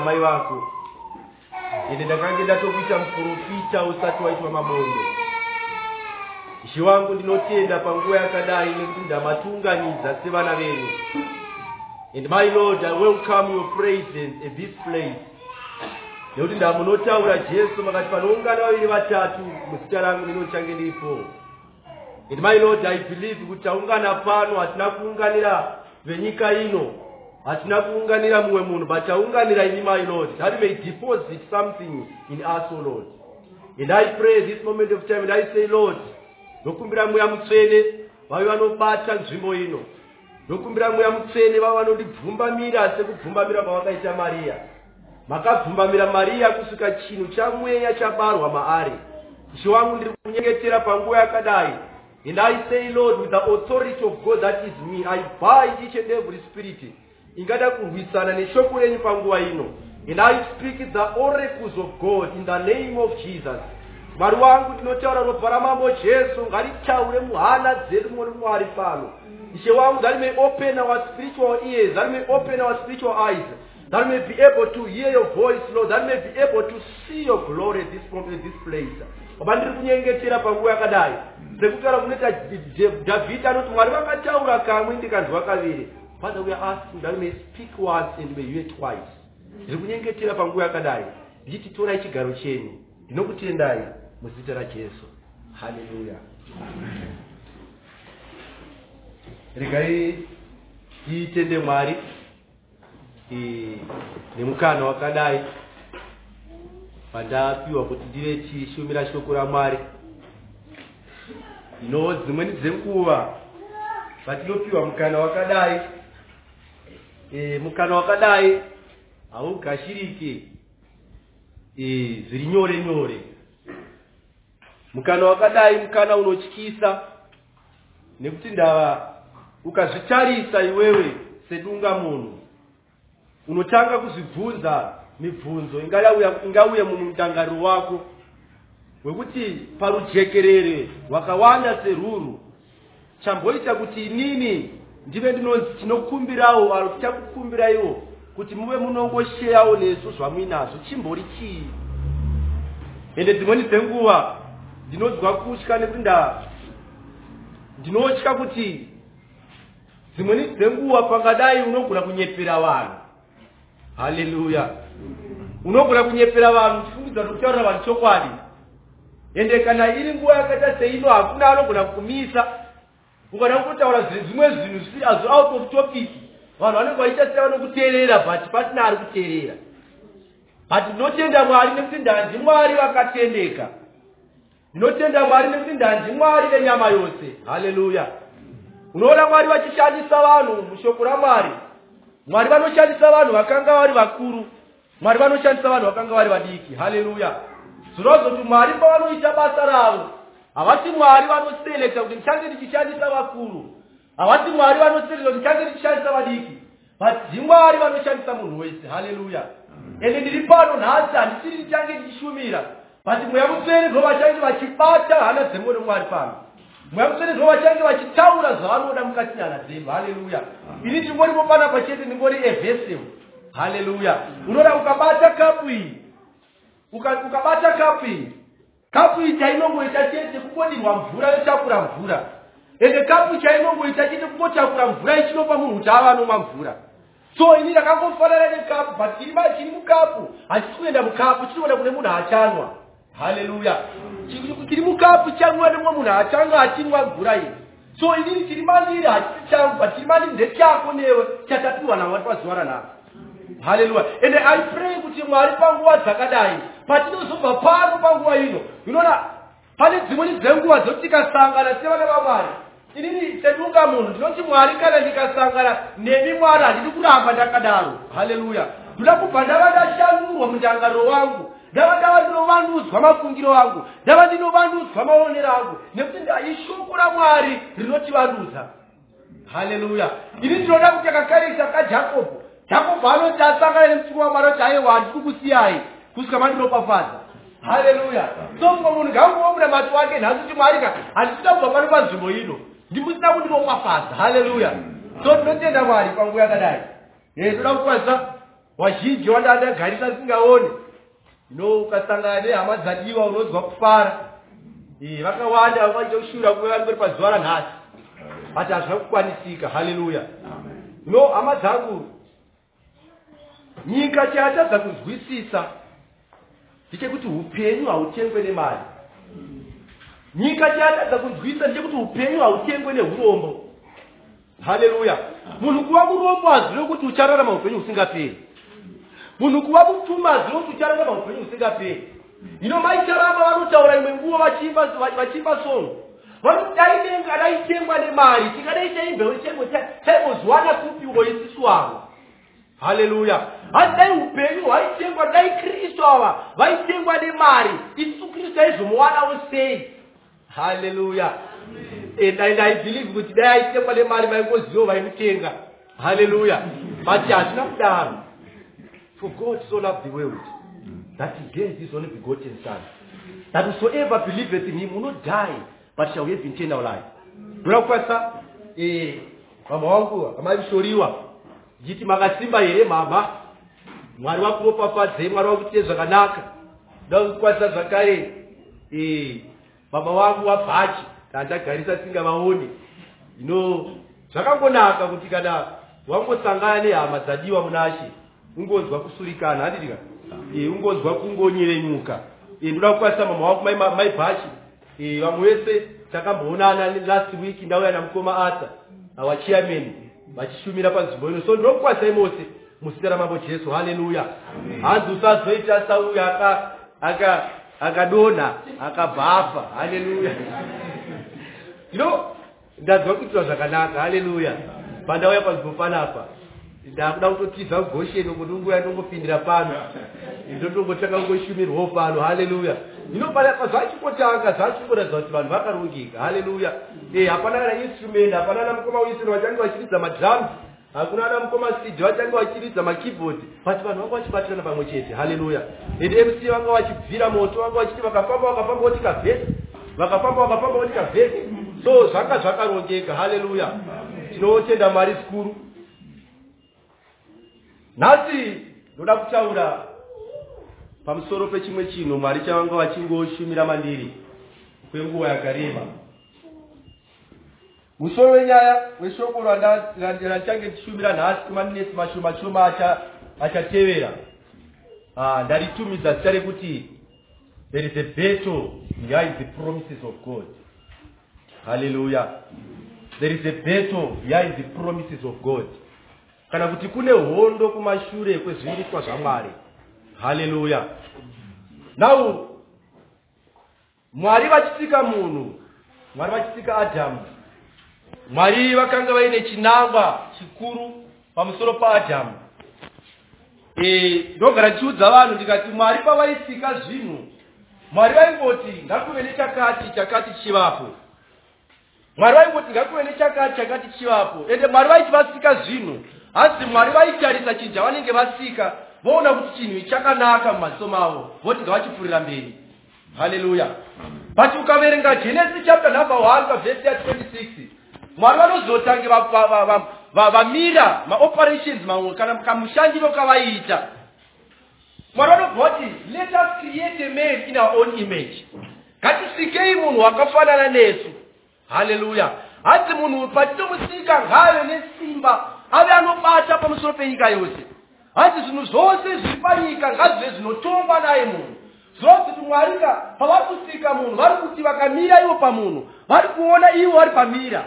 mai vako ende ndakange ndatokuita muprofita usati waitwa mabondo ishe wangu ndinotenda panguva yakadai nekuti ndamatiunganidza sevana venyu and my lord i welcome your presence at this place. Nekuti ndamunotaura jesu makati panoungana vaviri vatatu muzita rangu ndinochange ndiripo and my lord i believe. Kuti taungana pano hatina kuunganira venyika ino hatina kuunganira mumwe munhu but taunganira ini my lord. That may deposit something in us o lord. And i pray this moment of time and i say lord ndokumbira mweya mutsvene vave vanobata nzvimbo ino. Ndokumbira mweya mutsvene vave vanondibvumbamira sekubvumbamira kwavakaita mariya makabvumbamira mariya kusvika chinhu chamweya chabarwa maari. Ishe wangu ndiri kunyengetera panguva yakadai. And i say lord with the authority of god that is me i buy each and every spirit ingada kurwisana neshoko renyu panguva ino. And i speak the oracles of god in the name of jesus. Mwari wangu ndinotaura ropa ramambo jesu ngaritaure muhana dzedu muri mwari pano. Ishe wangu that may open our spiritual ears that may open our spiritual eyes. That may be able to hear your voice lord. That may be able to see your glory at this at this place. Oba ndiri kunyengetera panguva yakadai. Sekutaura kunoita dhavhidi anoti mwari vakataura kamwe ndikanzwa kaviri father we are asking that we may speak once and may hear twice. Ndiri kunyengetera panguva yakadai. Ndichiti torai chigaro chenyu. Ndinokutendai muzita rajesu. Haleluya regai tiitende mwari nemukana wakadai. Pandapiwa kuti ndive tichishumira shoko ramwari ino dzimweni dzenguva patinopiwa mukana wakadai e, mukana wakadai haugashirike. E, zviri nyore nyore. Mukana wakadai mukana unotyisa nekuti ndava ukazvitarisa iwewe sedunga munhu unotanga kuzvibvunza mibvunzo ingauya mumutangariro wako wekuti parujekerere rwakawanda seruru. Chamboita kuti inini ndive ndinonzi tinokumbirawo aro tichakukumbiraiwo kuti muve munongosheyawo nesu zvamuinazvo chimbori chii? Ende dzimweni dzenguva ndinonzwa kutya nekuti nda ndinotya kuti dzimweni dzenguva pangadai unogona kunyepera vanhu. Haleluya. Unogona kunyepera vanhu uchifungidza kuti kutaurira vanhu chokwadi. Ende kana iri nguva yakaita seino hakuna anogona kumisa ukada kutotaura zvimwe zvinhu zvisiri azvo out of topic. Vanhu vanenge vachiita sei vanokuteerera but pasina ari kuteerera. But ndinotenda mwari nekuti ndanzi mwari vakatendeka. Ndinotenda mwari nekuti ndanzi mwari venyama yose. Haleluya unoona mwari vachishandisa vanhu mushoko ramwari. Mwari vanoshandisa vanhu vakanga vari vakuru. Mwari vanoshandisa vanhu vakanga vari vadiki. Haleluya zvinozoti mwari pavanoita basa ravo havati mwari vanoselekta kuti ndichange ndichishandisa vakuru. Havati mwari vanoselekta kuti ndichange ndichishandisa vadiki. But dzimwari vanoshandisa munhu wese. Haleluya. Ende ndiri pano nhasi handisiri ndichange ndichishumira but mweya mutsvene ndo vachange vachibata hana dzembo nemwari pano. Mweya mutsvene ndo vachange vachitaura zvavanoda mukati nyana dzenu haleluya. Ini ndingoripo panapa chete ndingori evhesem haleluya. Unoda ukabata kapu iyi? Ukabata kapu iyi kapu chainongoita chete kungodirwa mvura yotakura mvura. Ende kapu chainongoita chete kungotakura mvura ichinopa munhu kuti ava anomwa mvura. So ini ndakangofanana nekapu but chiri mukapu. Hachisi kuenda mukapu chinoenda kune munhu achanwa. Haleluya chiri mukapu chanwa nemwe munhu achange achinwa mvura iyi. So inini chiri mandiri hachisi changu but chiri mandiri ndechako newe chatapirwa namwari pazuva ranhasi haleluya ende i pray kuti mwari panguva dzakadai. Patinozobva pano panguva ino inoona pane dzimweni dzenguva dzokuti tikasangana sevana vamwari inini sedunga munhu ndinoti mwari kana ndikasangana nemi mwari handidi kuramba ndakadaro. Haleluya ndoda kubva ndava ndashanurwa mundangariro wangu ndava ndava ndinovandudzwa mafungiro angu ndava ndinovandudzwa maonero angu nekuti ishoko ramwari rinotivandudza haleluya ini ndinoda kuti akakarisa kajakobho jakobho anoti asangana nemutsiko wamwari kuti aiwa handidi kusiyai kusvika mandiropafadza haleluya. So mumwe munhu ngaungoomura mati wake nhasi kuti mwarika handisida kubva pano panzvimbo ino ndimusina kundiropafadza haleluya. So tinotenda mwari panguva yakadai toda kukwazisa wazhinji wandadagarisa singaoni ino ukasangana nehama dzadiwa unonzwa kufara vakawanda vaita kushura kuve vari kweri pazuva ranhasi ati hazvina kukwanisika haleluya. No hama dzangu nyika chayatadza kunzwisisa ndechekuti upenyu hautengwe nemari. Nyika chayatadza kunzwisisa ndechekuti upenyu hautengwe neurombo haleluya. Munhu kuva murombo hazive kuti uchararama upenyu husingaperi. Munhu kuva mupfuma hazive kuti uchararama upenyu husingaperi. Ino maicharamba vanotaura imwe nguva vachimba songo vanoti dai denga daitengwa nemari tingadai taimbewo chengo taimboziwana kupiwo isisu avo haleluya asi dai upenyu hwaitengwa dai kristu ava vaitengwa nemari. Isu kristu aizomuwanawo sei haleluya. And i believe kuti dai aitengwa nemari vaingozivo vaimutenga haleluya. But hazvina kudaro. For god so love the world that he gave his only begotten son that whosoever believeth in him will not die but shall have eternal life. Ndoda kukwanisa eh, mama wangu amaishoriwa. Ndichiti makasimba here mama mwari wakuropafadzei mwari wakuite zvakanaka. Ndoda kukwanisa zvakare. Baba wangu wabhachi kandagarisa singavaoni ino zvakangonaka kuti kana wangosangana nehama dzadiwa munashe ungonzwa kusurikana handitika ungonzwa kungonyerenyuka ndoda kukwanisa mama wangu mai bhachi. Vamwe vese takamboonana last week ndauya namukoma asa wachiameni vachishumira panzvimbo ino. So ndinokukwanisai mose muzita ramambo jesu. Haleluya. Hanzi usazoita sauyo akadonha akabhafa haleluya. Ino ndadzwa kuitwa zvakanaka. Haleluya. Pandauya panzvimbo panapa ndakuda kutotiza kugosheni kuti unguya ndongopindira pano. Ndotongotanga kungoshumirwawo pano. Haleluya. Ino zvachingotanga zvachingoratidza kuti vanhu vakarongeka. Haleluya. Hapana kana instrument hapana ana mukoma uisini vachange vachiridza madrums hakuna ana mukoma cd vachange vachiridza makeyboard. But vanhu vanga vachibatirana pamwe chete. Haleluya. And mc vanga vachibvira moto vanga vachiti vakafamba vakafamba votika vhesi vakafamba vakafamba votika vhesi so zvanga zvakarongeka. Haleluya. Tinotenda mari zikuru. Nhasi ndoda kutaura pamusoro pechimwe chinhu mwari chavanga vachingoshumira mandiri kwenguva yakareba musoro wenyaya weshoko randichange tichishumira nhasi kumaminesi mashoma shoma achatevera ndaritumidza zita rekuti there is a battle behind the promises of god. Haleluya there is a battle behind the promises of god. Kana kuti kune hondo kumashure kwezviitwa zvamwari. Haleluya now mwari vachisika munhu mwari vachisika adhamu mwari vakanga vaine chinangwa chikuru pamusoro paadhamu. E, ndogara ndichiudza vanhu ndikati mwari pavaisika zvinhu. Mwari vaingoti ngakuve nechakati chakati chivapo. Mwari vaingoti ngakuve nechakati chakati chivapo. Ende mwari vaichivasika zvinhu asi mwari vaitarisa chinhu chavanenge vasika voona kuti chinhu chakanaka mumaziso mavo voti ngavachipfuurira mberi. Haleluya. But ukaverenga genesis chapter number 1 pavhesi ya 26 mwari vanozotange vamira maoperations mamwe kana kamushandiro kavaiita mwari vanobva kuti let us create a man in our own image. Ngatisikei munhu wakafanana nesu. Haleluya hanzi munhu patinomusika ngaave nesimba ave anobata pamusoro penyika yose. Hanzi zvinhu zvose zviri panyika ngazvive zvinotongwa naye munhu. Zvinoti kuti mwari ka pavari kusika munhu vari kuti vakamira ivo pamunhu vari kuona ivo vari pamira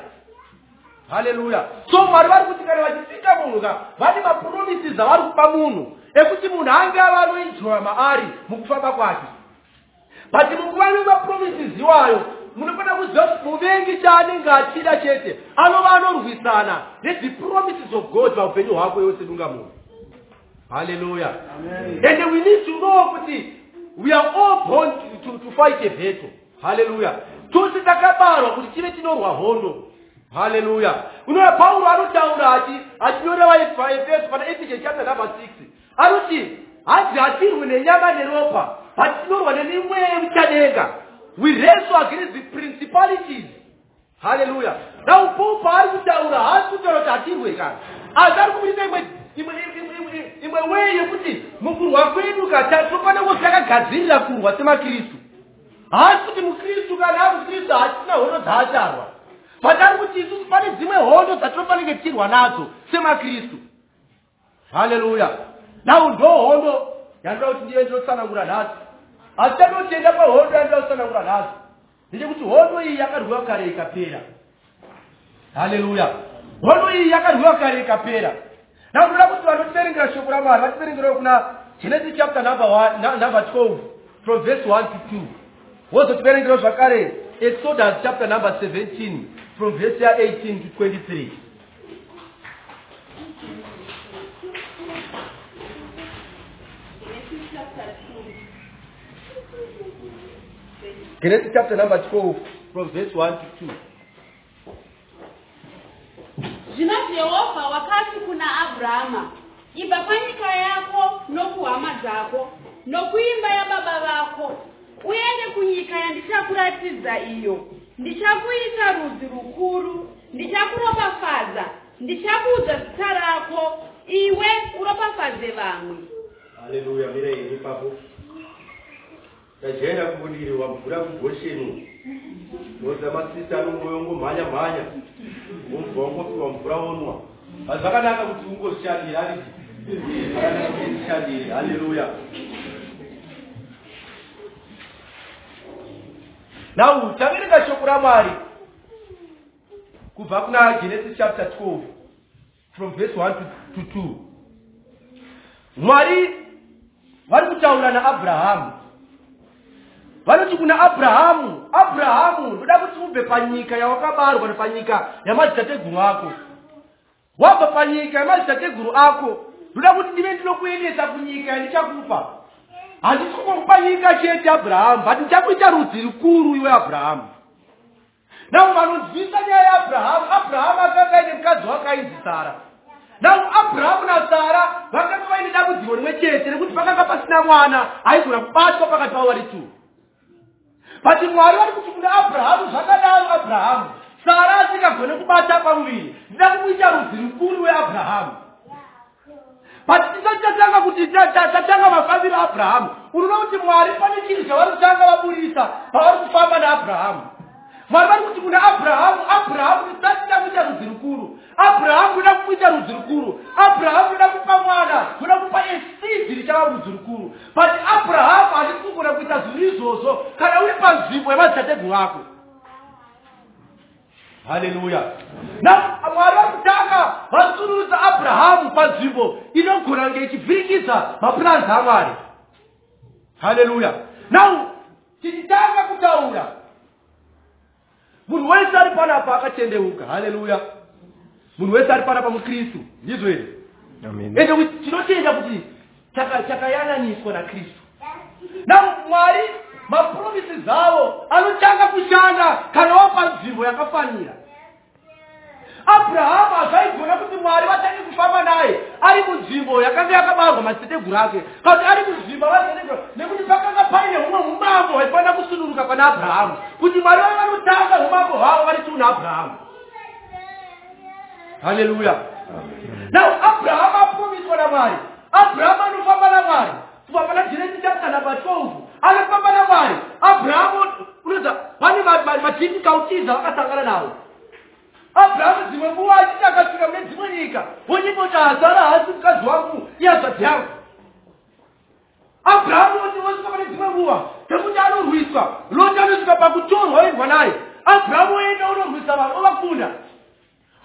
haleluya so mwari vari kuti kana vachisika munhu ka vane mapromises avari kupa munhu ekuti munhu ange ava anoenjoya maari mukufamba kwake. But munguva nemapromises iwayo munofanira kuziva kuti muvengi chaanenge achida chete anova anorwisana nedzipromises of god paupenyu hwako yose dunga munhu. Haleluya and we need to know kuti we are all born to, to, to fight a battle. Haleluya tose takabarwa kuti tive tinorwa hondo haleluya unoona pauro anotaura achinyora vaefeso pana ephesians chapter number 6 anoti hanzi hatirwi nenyama neropa but tinorwa nemimweya muchadenga we wrestle against the principalities. Haleluya now paul paari kutaura haasi kutaura kuti hatirwe kana? Asi ari kumurisa imwe imwe weye yekuti mukurwa kwedu kata tofana kunge takagadzirira kurwa semakristu. Haasi kuti mukristu kana ari mukristu hatisina hondo dzaacharwa but ari kuti isusu pane dzimwe hondo dzatinofanike tichirwa nadzo semakristu haleluya nau ndo hondo yandoda kuti ndive ndinotsanangura nhasi. Asi tanotienda pahondo yandoda kutsanangura nhasi. Ndechekuti hondo iyi yakarwiwa kare ikapera. Haleluya hondo iyi yakarwiwa kare ikapera. Nau ndoda kuti vanotiverengera shoko ramwari vativerengerewo kuna genesis chapter number, one, number 12 from verse 1 to 2 wozotiverengerewo zvakare exodus chapter number 17 from verse ya 18 to 23 Genesis chapter number 12 from verse 1 to 2. zvino jehovha wakati kuna abrahama ibva panyika yako nokuhama dzako nokuimba yababa vako uende kunyika yandichakuratidza iyo ndichakuita rudzi rukuru ndichakuropafadza ndichakuudza zita rako iwe uropafadze vamwe. Haleluya mira ini ipapo tajaenda kubudiriwa mvura kugosheni noza masista nomwoyo ngomhanya mhanya womvwa wangopiwa mvura wonwa. Asi zvakanaka kuti ungozvishandire ariti zvakanaka kuti zvishandire haleluya nau taverenga shoko ramwari kubva kuna genesis chapter 12 from verse 1 to 2 mwari vari kutaura naabrahamu vanoti kuna abrahamu abrahamu ndoda kuti ubve panyika yawakabarwa nepanyika yamadzitateguru ako. Wabva panyika yamadzitateguru ako ndoda kuti ndive ndinokuendesa kunyika yandichakupa handisi kungokupa nyika chete abrahamu but ndichakuita rudzi rukuru iwe abrahamu nau vanonzwisa nyaya yeabrahamu abrahamu akanga aine mukadzi wake ainzi sara nau abrahamu nasara vakanga vaine dambudziko rimwe chete nekuti pakanga pasina mwana aigona kubatwa pakati pavo vari two. But mwari vari kuti kuna abrahamu zvakadaro abrahamu sara asingagone kubata pamuviri. Ndida kumuita rudzi rukuru weabrahamu but tisati tatanga kuti tatanga mafambiro abrahamu. Unoona kuti mwari pane chinhu chavari kutanga vaburisa pavari kufamba naabrahamu mwari vari kuti kuna abrahamu abrahamu tisati takuita rudzi rukuru. Abrahamu uda kumuita rudzi rukuru. Abrahamu uda kupa mwana uda kupa esidi richava rudzi rukuru. But abrahamu handisi kugona kuita zvinhu izvozvo. Kana uri panzvimbo yemadzitateguru ako haleluya na mwari vari kutanga vasurudza abrahamu panzvimbo inogona kunge ichivhirikidza mapurani amwari. Haleluya now tichitanga kutaura. Munhu wese ari panapa akatendeuka. Haleluya munhu wese ari panapa mukristu. Ndizvo here? Ende kuti tinotenda kuti takayananiswa nakristu. Na mwari mapromisi zavo anotanga kushanda kana wapa nzvimbo yakafanira. Abrahamu hazvaigona kuti mwari vatange kufamba naye ari munzvimbo yakanga yakabarwa madziteteguru ake kana kuti ari munzvimbo vaziteteguru nekuti pakanga paine humwe umambo hwaifanira kusunuruka pana abrahamu kuti mwari vave vanotanga umambo hwavo vari tiuna abrahamu haleluya now abrahamu apromiswa namwari. Abrahamu anofamba namwari kubva pana jenesi chapta namba 12 anofamba namwari. Abrahamu unoza pane madifficulties avakasangana navo. Abrahamu dzimwe nguva achiti akasvika mune dzimwe nyika wonyimbo kuti hazara hasi mukadzi wangu iyazvadzi yangu. Abrahamu osvika pane dzimwe nguva dzekuti anorwiswa loti anosvika pakutorwa oendwa naye. Abrahamu oenda unorwisa vanhu ovakunda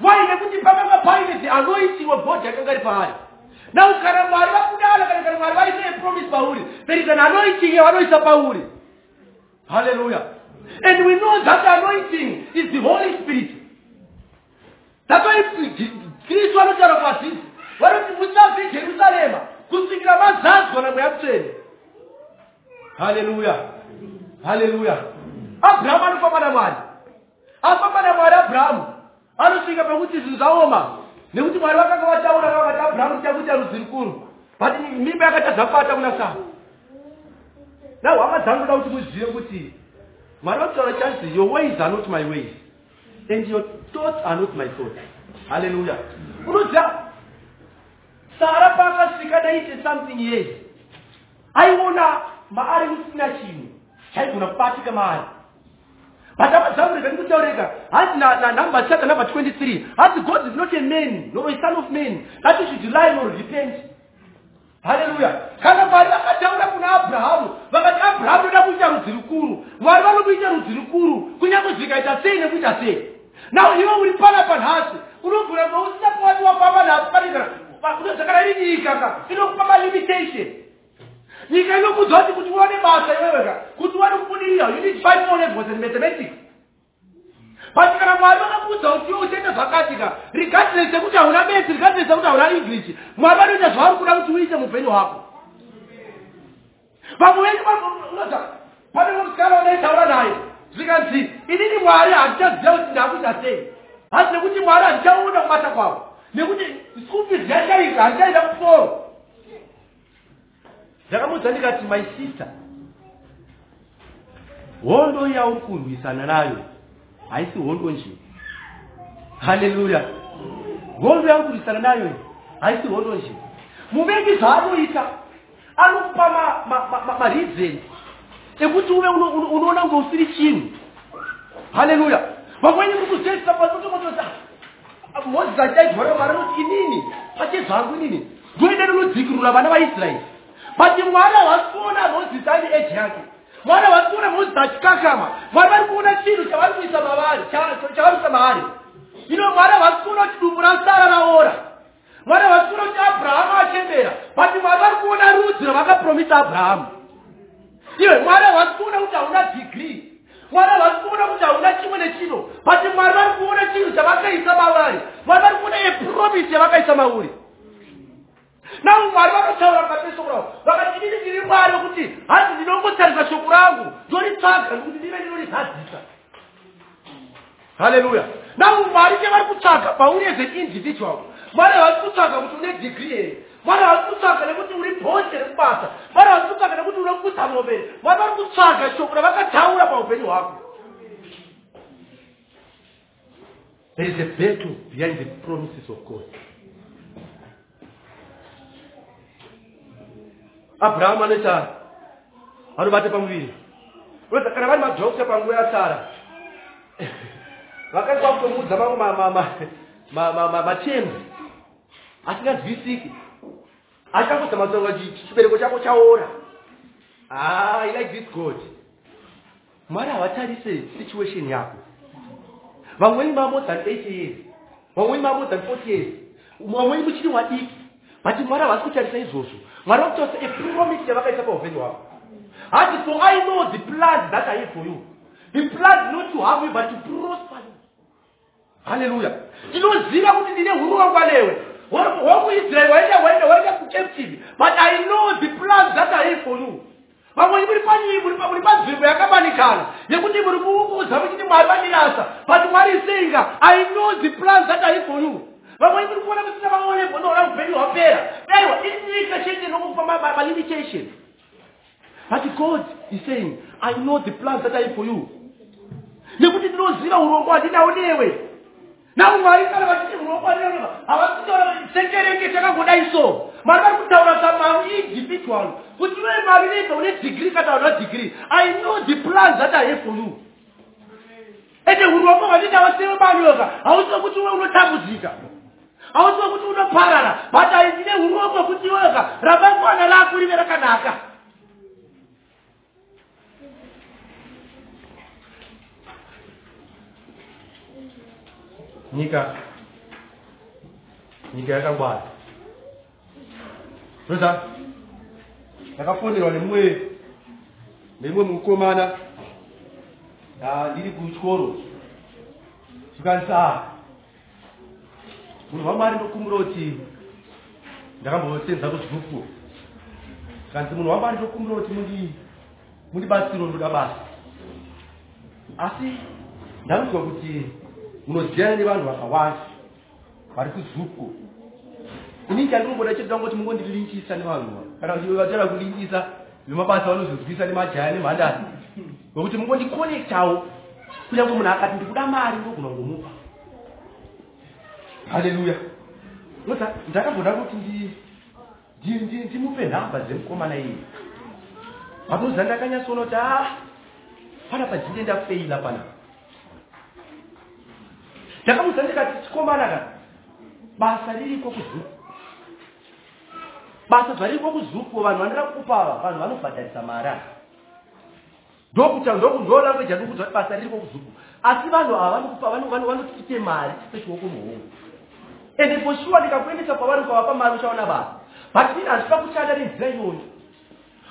wai nekuti pakanga paine the anointing of god yakanga iri paari now kana mwari vakudana kana kana mwari vaisa apromise pauri there is an anointing yavanoisa pauri hallelujah. And we know that anointing is the holy spirit. That's why kristu vanotaura pazvisi vanoti musabve jerusarema kusvikira mazadzwa namweya mutsvene haleluya haleluya abrahamu anofamba namwari. Afamba namwari abrahamu. Anosvika pakuti zvinhu zvaoma nekuti mwari vakanga vataura vakati abrahamu tichakuita rudzi rukuru. But mimba yakatadza kubata kuna sara. Na hwama dzangu da kuti muzive kuti mwari vakutaura chanzi your ways are not my ways and your thoughts are not my thoughts. Haleluya unoziva sara paakasvika 90 something years aiona maari kusina chinhu. Chaigona kubatika maari but amazamurega ndikutaureka hanzi nanumber chapter number 23 hanzi god is not a man nor a son of man that you should lie nor repent. Haleluya kana mwari vakataura kuna abrahamu vakati abrahamu noda kuita rudzi rukuru. Mwari vanokuita rudzi rukuru kunyange zvikaita sei nekuita sei. Nao iwe uri pana panhasi unogona kuva usina kwati wafamba nhasi panikana unozakana iri nyika ka inokupa malimitation nyika inokudzwa kuti kuti uone basa iweweka kuti uone kubudirira you need five more levels in mathematics. But kana mwari vakakuudza kuti iwe uchaita zvakatika regardless sekuti hauna meti regardless sekuti hauna english mwari vanoita zvavari kuda kuti uite muupenyu hwako. Vamwe venyu unoza pane musikana unaitaura naye zvikanzi inini mwari handichaziva kuti ndakuita sei. Hasi nekuti mwari handichaona kubata kwavo nekuti skupi yachaita handichaenda kusoro ndakamudza ndikati my sister hondo yauri kurwisana nayo haisi hondo nje. Haleluya hondo yauri kurwisana nayo haisi hondo nje. Muvengi zvaanoita anokupa marizeni ekuti uve unoona kunge usiri chinhu. Haleluya vamweni muri kuzedzisa pasotokotosa mozisi achaidhora mwari anoti inini? Pachezvangu inini? Ndoenda ndinodzikirura vana vaisraeri but mwari havasi kuona aine eji yake mwari havasi kuona mozisi achikakama mwari vari kuona chinhu chavari kuisa mavari chavari kuisa maari ino mwari havasi kuona kuti dumbu rasara raora mwari havasi kuona kuti abrahamu achembera but mwari vari kuona rudzi ravakapromisa abrahamu iwe mwari havasi kuona kuti hauna dhigrii mwari havasi kuona kuti hauna chimwe nechino but mwari vari kuona chinhu chavakaisa mavari mwari vari kuona yepromisi yavakaisa mauri navo mwari vakataura mukati shoko ravo. Vakati inini ndiri mwari wekuti hanzi ndinongotarisa shoko rangu? Ndoritsvaga nekuti ndive ndinorizadzisa haleluya. Navo mwari chevari kutsvaga pauri as an individual mwari havasi kutsvaga kuti une dhigrii here. Mwari havasi kutsvaga nekuti uri bhonde rekubasa mwari havasi kutsvaga nekuti une kukuta mombe mwari vari kutsvaga shoko ravakataura paupenyu hwako. There is a battle behind the promises of god abrahamu anoita anobata pamuviri. Unoza kana vari madhokta panguva yasara. Vakanga kutomuudza mamwe matemzi asinganzwisiki kutaura kuti chibereko chako chaora. Ah, i like this god. Mwari havatarise situation yako. Vamweni ma more than eight years. Vamweni ma more than forty years. Vamweni muchiri wadiki but mwari havasi kutarisa izvozvo mwari vakutarisa apromise yavakaisa paupenyu hwako hati for i know the plans that i have for you. The plans not to harm you but to prosper you. Haleluya ndinoziva kuti ndine urongwa newe womuisraeri waenda waenda waenda kucaptive but i know the plans that i have for you. Vamweni muri panyii muri panzvimbo yakamanikana. Yekuti muri kuudza muchiti mwari vandirasa but mwari isenga i know the plans that i have for you vamweni muri kuona musina vamaonebvo ndoona upenyu hwapera. Aiwa inyika chete nokupa malimitation but god is saying i know the plans that i have for you. Nekuti ndinoziva urongwa handinawo newe navo mwari kana vachiti urongwa newe havasitaura sekereke chakangodai so. Mwari vari kutaura samaru individual kuti iwe mari nega une dhigiri kana una dhigiri i know the plans that i have for you. Ende urongwa hwandinawo sewe manyoka hausiwe kuti uwe unotambudzika hausiwe kuti unoparara. But aindine urongwa kuti iweka ramangwana rako rive rakanaka. Nyika. Nyika yakangwara. Roza ndakafonderwa nemumwe nemumwe mukomana. Ndiri kuchikoro. Zvikanisa munhu wamwari ndokumbura kuti ndakambosenza kuzvuku kanzi munhu wamwari ndokumbura kuti mundibatsiro ndoda basa asi ndakuziva kuti munoziana nevanhu vakawanda vari kuzuku ini chandinongoda chedu dangoti mungondilinkisa nevanhu kana vatera kulinkisa vemabasa vanozozwisa nemajaya nemhandara. Nokuti mungondikonektawo kunyange munhu akati ndikuda mari ndogona kungomupa haleluya oza ndakambonda kuti ndi- ndi- ndimupe nhamba dzemukomana iyi vakuza ndakanyatsoona kuti a panapa ndinge ndafeila panapa ndakamuza ndikati chikomana ka basa ririko kuzuku basa zvariko kuzuku vanhu vandira kupa vanhu vanobhadharisa mari ndokuta ndolangweji andi kuti basa ririko kuzuku asi vanhu ava vanokupa vano- vano- vanotipe mari tipe chioko muhungu ende for sure ndikakuendesa kwavari ukavapa mari uchaona basa but ini handisida kushanda nenzira iyoyo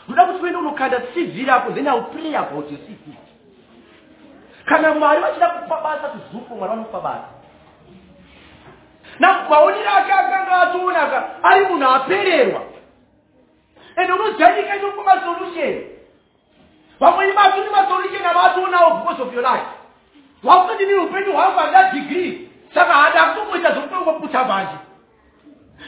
ndoda kuti uende unokanda cv rako then iwill pray about your cv kana mwari vachida kupa basa kuzuku mwari vanokupa basa na maonero ake akanga atoonaka ari munhu apererwa ende unojanika inopo masolution. Vamweni vatu ni masolution avatonawo because of your life. Wakutodini upenyu hwangu handina degree saka handa kutomboita zvokutongoputa mhanje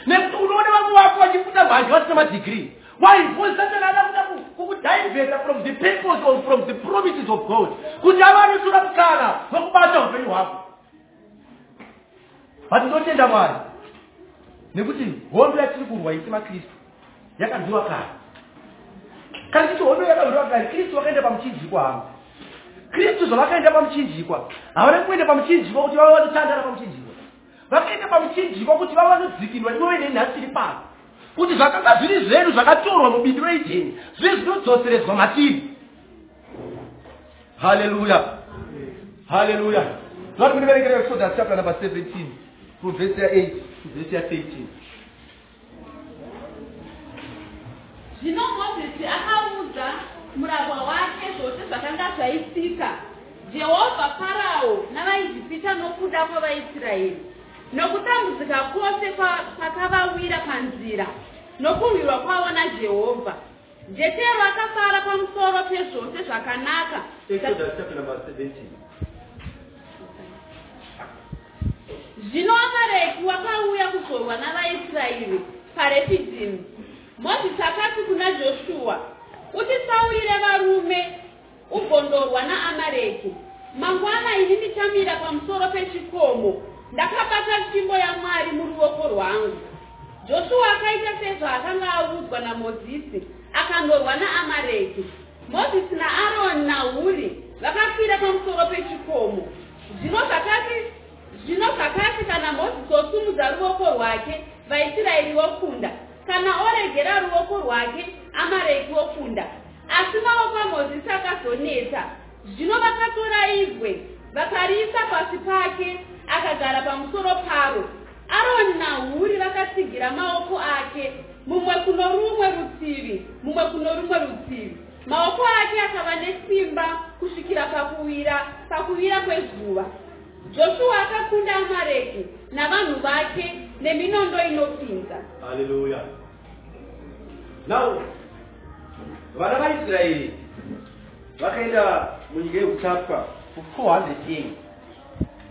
nekuti unoona vamwe vako vachiputa mhanje vasina madegree? Why because satani ada kuda kukudiveta from the purpose or from the promises of god kuti ava anotora mukana wekubata upenyu hwako. But ndotenda mwari nekuti hondo yatiri kurwa isi makristu yakandiwa kare. Kana titi hondo yakandiwa kare kristu vakaenda pamuchinjikwa hama kristu zvavakaenda pamuchinjikwa. Havana kuenda pamuchinjikwa kuti vave vanotandara pamuchinjikwa. Vakaenda pamuchinjikwa kuti vave vanodzikinwa iwe nenhasi iri pano. Kuti zvakanga zviri zvedu zvakatorwa mubindu reijeni zvive zvinodzoseredzwa matiri haleluya. Haleluya. Zvati kuniverekera exodus chapter number 17 from verse ya 8 to verse ya 13 zvino mozisi akaudza murava wake zvose zvakanga zvaitika jehovha farao navaijipita nokuda kwavaisraeri nokutambudzika kwose kwakavawira panzira nokurwirwa kwavo najehovha. Jetero akafara pamusoro pezvose zvakanaka. Exodus chapter number 17 zvino amareki wakauya kuzorwa navaisraeri parefidimu mozisi akati kuna joshua utisaurire varume ugondorwa naamareki. Mangwana ini ndichamira pamusoro pechikomo. Ndakabata tsvimbo yamwari muruoko rwangu. Joshua akaita sezvaakanga audzwa namozisi akandorwa naamareki. Mozisi naaroni nahuri vakakwira pamusoro pechikomo. Zvino zvakati zvino zvakati kana mozisi osumudza ruoko rwake vaisraeri vokunda. Kana oregera ruoko rwake amareki okunda asi maoko amozisi akazoneta zvino vakatora ibwe vakariisa pasi pake akagara pamusoro paro. Aroni nahuri vakatsigira maoko ake mumwe kuno rumwe rutivi mumwe kuno rumwe rutivi maoko ake akava nesimba kusvikira pakuwira pakuwira kwezuva. Joshua akakunda amareki navanhu vake neminondo inopinza. Haleluya now vana vaisraeri vakaenda munyika yekutapwa for 400 years.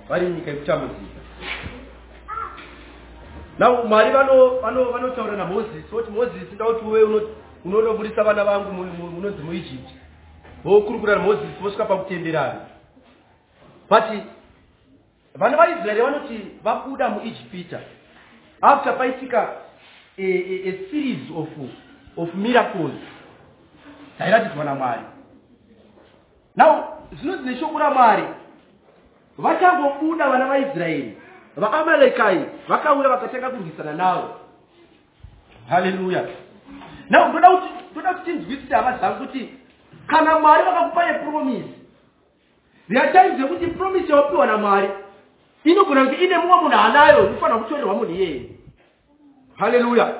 Vari munyika yekutambudzika now mwari vano- vano- vanotaura namozisi voti mozisi ndauti uve uno- unondobudisa vana vangu mu- mu- munonzi muijipti vokurukura namozisi vosvika pakutenderana but vana vaisraeri vanoti vabuda muijipita after paitika a, a, a series of, of miracles dzairatidzwa namwari now zvinonzi neshoko ramwari vachangobuda vana vaisraeri vaamalekai vakauya vakatanga kurwisana navo. Haleluya now ndoda kuti kuti tinzwisise hama dzangu kuti kana mwari vakakupa nepromisi times yekuti promisi yawapiwa namwari inogona kuti ine mumwe munhu anayo inofanira kutorerwa munhu iyeye. Haleluya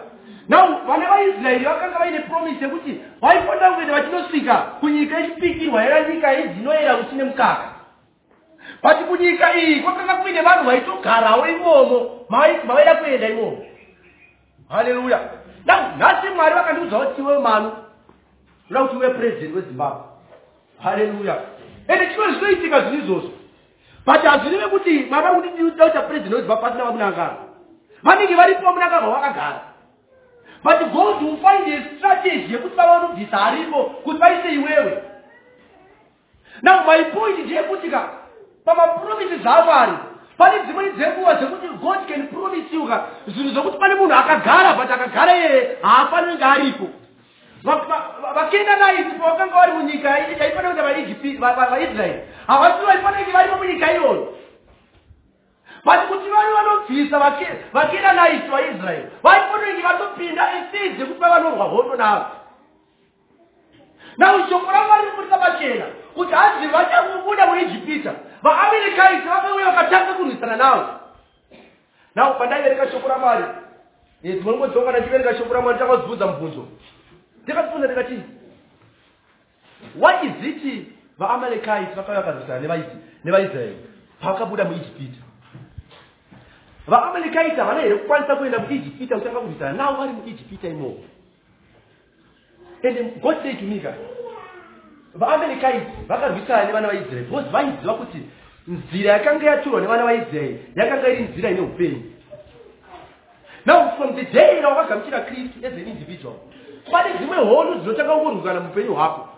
now vana vaisraeri vakanga vaine promisi yekuti vaifanira kuenda vachinosvika kunyika ichipikirwa yera nyika idzinoyera kuchine mukaka. But kunyika iyi kwakanga kuine vanhu vaitogarawo imomo mavai- mavaida kuenda imomo. Haleluya now nhasi mwari vakandiudza kuti iwe manu uda kuti uve purezidendi wezimbabwe. Haleluya ende chimwe zvinoitika zvinhu izvozvo. But hazvirevi kuti mava kuti ndiuda kuita purezidendi wezimbabwe pasina vamunangano vanenge varipo vamunangano vakagara but god will find a strategy yekuti vava vanobvisa haripo kuti vaise iwewe. Now my point ndeyekuti ka pamapromisi zvamwari pane dzimweni dzenguva dzekuti god can promise you ka zvinhu zvokuti pane munhu akagara but akagara iyeye haafaniri kunge aripo. Vakenanaiti pavakanga vari munyika yaifanira kuti vaisraeri havasi vaifanira kunge varipo munyika iyoyo but kuti vave vanobvisa vakenanaiti vaisraeri vaifanira kunge vatopinda estage yekuti vavanorwa hondo navo now shoko ramwari rikurisa pachena kuti hanzi vachakubuda muijipita vaamerikaiti vakauya vakatanga kurwisana navo now pandaivereka shoko ramwari dzimwe nguva dzonga ndachivereka shoko ramwari takazibudza mubvunzo takazibudza tikati what is it vaamerikaiti vakauya vakarwisana nevaisraeri pavakabuda muijipita vaamerikaiti havana here kukwanisa kuenda muijipita kutanga kurwisana navo vari muijipita imomo and god say to me ka vaamerikaiti vakarwisana nevana vaisraeri because vaiziva kuti nzira yakanga yatorwa nevana vaisraeri yakanga iri nzira ine upenyu now from the day rawakagamuchira kristu as an individual pane dzimwe hondo dzinotanga kungorwikana muupenyu hwako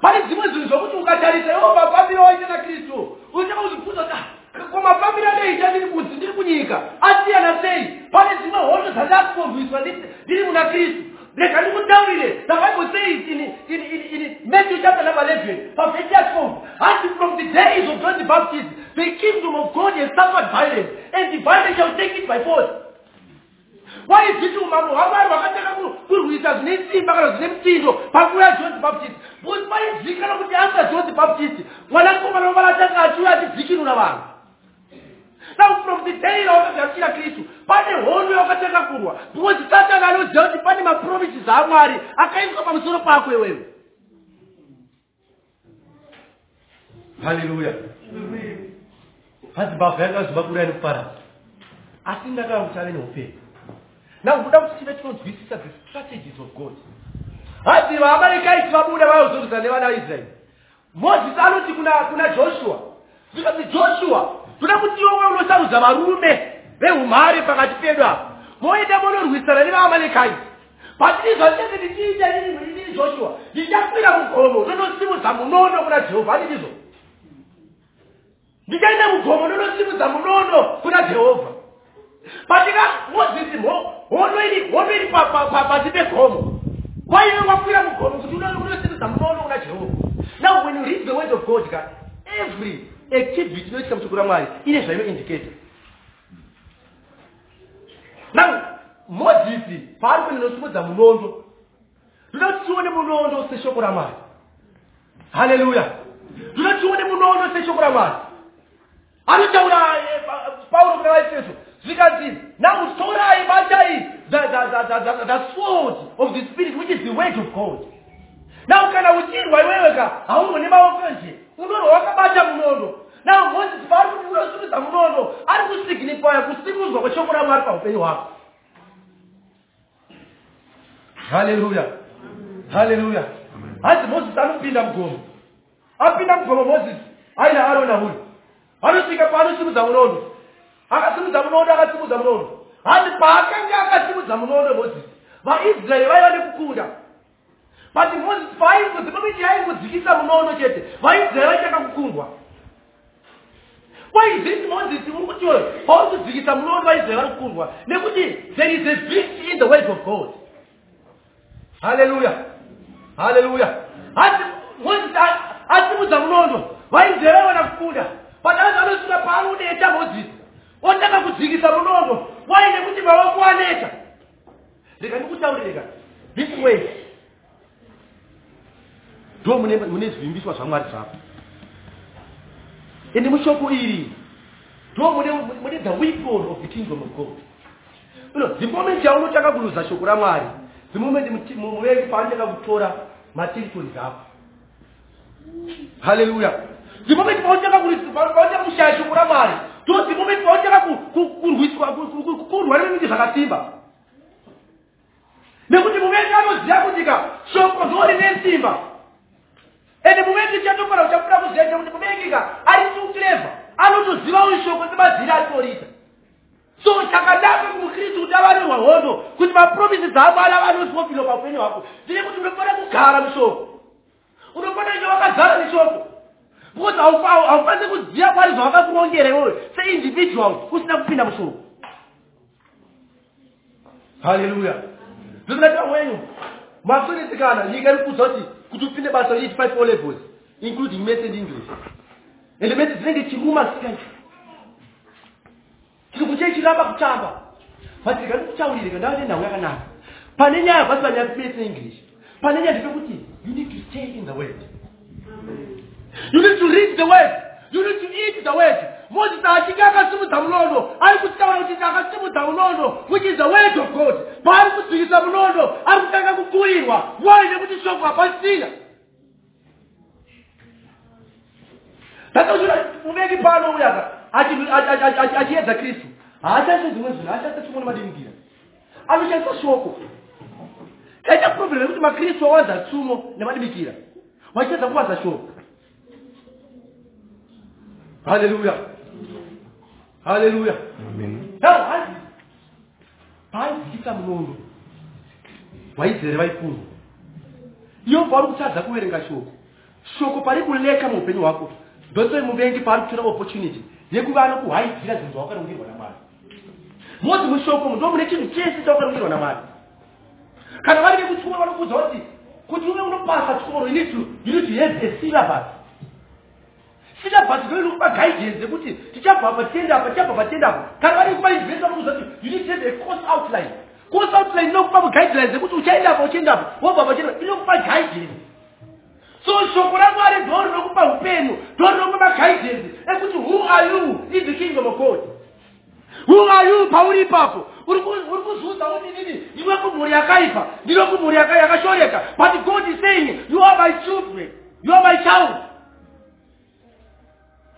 pane dzimwe zvinhu zvokuti ukatarisa iwo mafambiro waita nakristu unotanga kuzvibvunza kuti ah, ko mafambiro anoita ndiri kunzi ndiri kunyika. Asiyana sei? Pane dzimwe hondo dzandava kungorwiswa ndiri muna kristu. Rega ndikutaurire bible says in, in, in, in matthew chapter number 11 verse 12 and from the days of john the baptist the kingdom of god has suffered violence and the violence shall take it by force. Waizviti umambo hwamwari hwakatanga kurwisa zvine simba kana zvine mutindo panguva yajohn the baptist? Because vaizikanwa kuti anga john the baptist? Mwanakomana wavanatanga achiuya achidzikinura vanhu now from the day rawakagamuchira kristu pane hondo yakatanga kurwa because satani anoziva kuti pane mapromisi amwari akaiswa pamusoro pako iwewe haleluya hadzibavha yakaziva kurai nekuparadza asi ndakava kuti ave neupenyu now kuda kuti tive tinonzwisisa the strategies of god. Hadzi vaamarekaiti vabuda vaozorwisa nevana vaisraeri mozisi anoti kuna, joshua. Vikati joshua toda kuti iwewe unosarudza varume veumhare pakati pedu apa. Moenda munorwisana nevaamalekaiti patiri zvachenge ndichiita inii joshua ndichakwira mugomo ndonosimudza munondo kuna jehovha anditizo ndichaenda mugomo ndonosimudza munondo kuna jehovha. Patika mozisi hondo iri pasi pegomo. Waive wakwira mugomo kuti unosimudza munondo kuna jehovha. Now when you read the word of god ka every activity inoitika mushoko ramwari ine zvainoindicata now mozisi paari kuenda nosimudza munondo ndoda kuti tione munondo seshoko ramwari haleluya ndoda tione munondo seshoko ramwari anotaura pauro kuna vaefeso zvikanzi now torai batai the sword of the spirit which is the word of god now kana uchirwa iweweka haurwo nemaoko nje unorwa wakabata munondo now mozisi paari kuti unosumidza munondo ari kusignifya kusimudzwa kweshoko ramwari paupenyu hwako haleluya haleluya hanzi mozisi anopinda mugomo apinda mugomo mozisi aina arona huyu anosvika paanosimudza munondo akasimudza munondo akasimudza munondo hanzi paakanga akasimudza munondo mozisi vaisraeri vaiva nekukunda but mozisi paaingodzi momiti aingodzikisa munondo chete vaisraeri vaitanga kukundwa waiziti mozisi uri kuti pauri kudzikisa munondo vaisraeri vari kukundwa nekuti there is a victory in the word of god. Haleluya haleluya hati mozisi asimudza munondo vaisraeri vaiwana kukunda but asi anosvika paanoneta mozisi otanga kudzikisa munondo waine kuti maoko aneta rega ndikutaurireka this way. Ndo mune zvivimbiswa zvamwari zvako ende mushoko iri. Ndo mune the weapon of the kingdom of god. Ino the moment yaunotanga kuruza shoko ramwari the moment muvengi paanotanga kutora matiritori zako. Haleluya the moment paunotanga kushaya shoko ramwari ndo the moment paunotanga kurwa nevinenge zvakasimba. Nekuti muvengi anoziva kuti ka shoko ndo rine simba ende muvengi chatokona uchakuda kuziva kuti muvengi ka ari tucleva anotoziva uyu shoko semaziri atorita so chakanaka kumukristu kuti avanirwa hondo kuti mapromisi dzamwari avanozwofilo paupenyu hwako ndine kuti unofanira kugara mushoko. Unofanira kunge wakazara neshoko. Because haufa- haufaniri kuziva kwari zvavakakurongera iwewe seindividual usina kupinda mushoko. Haleluya zvizinati wenyu. Mafiritsikana nyika iri kudza kuti kuti upinde basa reit five o levels including maths and english. Ende maths dzinenge chimumasika chirungu chei chiramba kutamba but ndikandikutaurire kandava nenhau yakanaka. Pane nyaya basi panyaya maths english? Pane nyaya ndepekuti you need to stay in the word you need to read the word you need to eat the word. Mozisi achinge akasimudza munondo ari kutaura kuti ndakasimudza munondo which is the word of god? Paari kudzivisa munondo ari kutanga kukurirwa wai nekuti shoko hapasina ndakauzvira muvengi pano uyaka achiedza kristu haashandise dzimwe zvinhu ashandise chimwe nemadinigira anoshandisa shoko chaita problem yekuti makristu awanza tsumo nemadimikira wachiedza kuwadza shoko haleluya haleluya heo hanzi paidzikisa munondo waidzere vaikuru iyo pauri kutadza kuverenga shoko. Shoko pari kuleka muupenyu hwako. Ndotoi muvengi paari kutora opportunity yekuva anokuhaidzira zvinhu zvawakarongerwa namwari. Mozi mushoko ndo mune chinhu chese chawakarongerwa namwari. Kana vari vekutyoro vanokudza kuti kuti uve unopasa to you need to have a syllabus syllabus ndo inokupa guidance yekuti tichabva apa tiende apa tichabva apa tiende apa. Kana vari kumayunivhesiti vanokudza kuti you need to have a course outline. Course outline inokupa guidelines yekuti uchaenda apa uchienda apa wobva apa uchienda inokupa guidance. So shoko ramwari ndo rinokupa upenyu ndo rinokupa maguidance ekuti who are you in the kingdom of god who are you pauri ipapo? Uri kuzudza udinini iwe kumhuri yakaipa ndino kumhuri yaka- yakashoreka but god is saying you are my children you are my child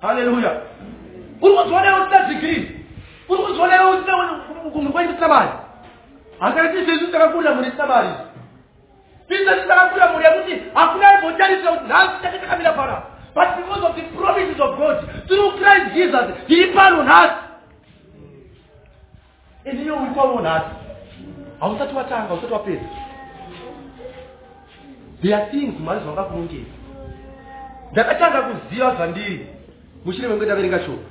haleluya uri kuzionewo usina degree. Uri kuzionewo usina kumhuri kwenyu kusina mari hakati izvezvi takakunda mhuri isina mari izvezvi takakunda mhuri yekuti hakuna aimbotarisira kuti nhasi take takamira pana but because of the promises of god through christ jesus ndiri pano nhasi ende iyo uri kwavo nhasi hausati watanga hausati wapedza there are things mwari zvavakakurongera ndakatanga kuziva zvandiri mushure menge ndaverenga shoko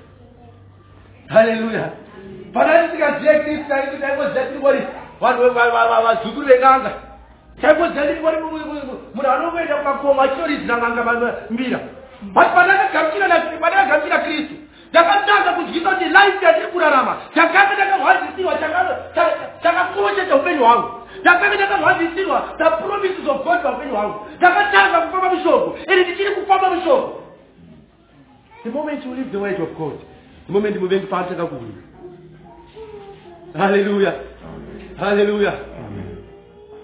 haleluya pana ndisingazive kristu taiti taingoziva tiri kori vazukuru veng'anga. Taingoziva tiri kori munhu anongoenda kumakomo achinoridza n'anga mbira. But pandakagamuchira kristu. Ndakatanga kudyisa kuti life yatiri kurarama. Takanga ndakahwadzisirwa takakosha chaupenyu hwangu. Ndakanga ndakahwadzisirwa the promises of god paupenyu hwangu. Ndakatanga kufamba mushoko ende ndichiri kufamba mushoko The moment you leave the word of God, the moment you move into part kakhulu. Hallelujah. Amen. Hallelujah. Amen.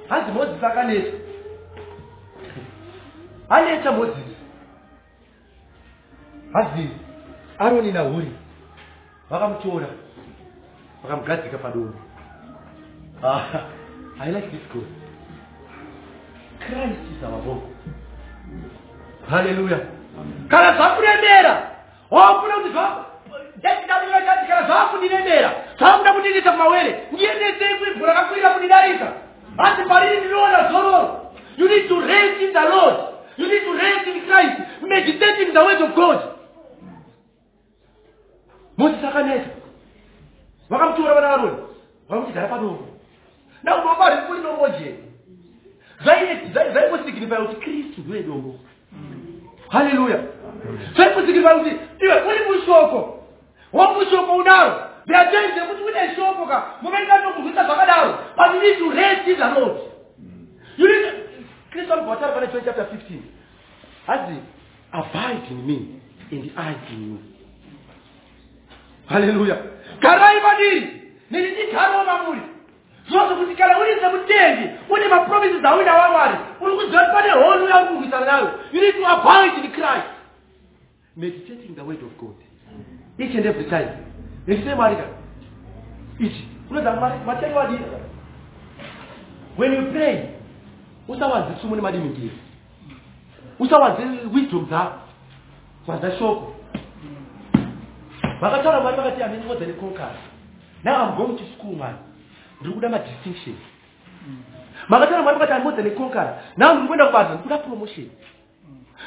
Hazi Moses akaletha. Aletha Moses. Hazi Aaron na Huri vakamtora vakamugadzika padovi. Ah, I like this God. Christ is our God. Hallelujah. Kana zvakuremera wafuna kuti zvaati kana zvaakundiremera zvakuda kundinisa kumawere. Ndiendesei kuivhu rakakwirira kundidarika. Asi pariri ndinoona zororo. You need to rest in the lord. You need to rest in christ. Meditate in the word of god. Mozisi akaneta vakamutora vana varoni vakamutigara padongo nakudomba ri kuri dombo jeni zvaingosignifya kuti kristu ndiwe dombo haleluya zvaingosignifya kuti iwe uri mushoko. Wamushoko unaro. Ndiatende kuti une shoko ka muvengatokuzvisa zvakadaro but you need to rest in the lord you need to kristu anobvatara pane john chapter 15 hazi abide in me and i in you. Haleluya garai madiri. Nini ndigarawo mamuri zvozo kuti kana uri semutendi une mapromises auinawa mwari uri kuziva kuti pane hono yauri kurwisana nayo you need to abide in christ meditating the word of god. Each and every time. Nechite mwari ka ichi unoza matenge wadii when you pray usawanze tsumo nemadimingiri usawanze wisdom dzako wanza shoko. Vakataura mwari vakati amene more than a conqueror now i'm going to school man ndiri kuda madistinction makataura mwari vakati I'm more than a conqueror now ndiri kuenda kubasa ndiri kuda promotion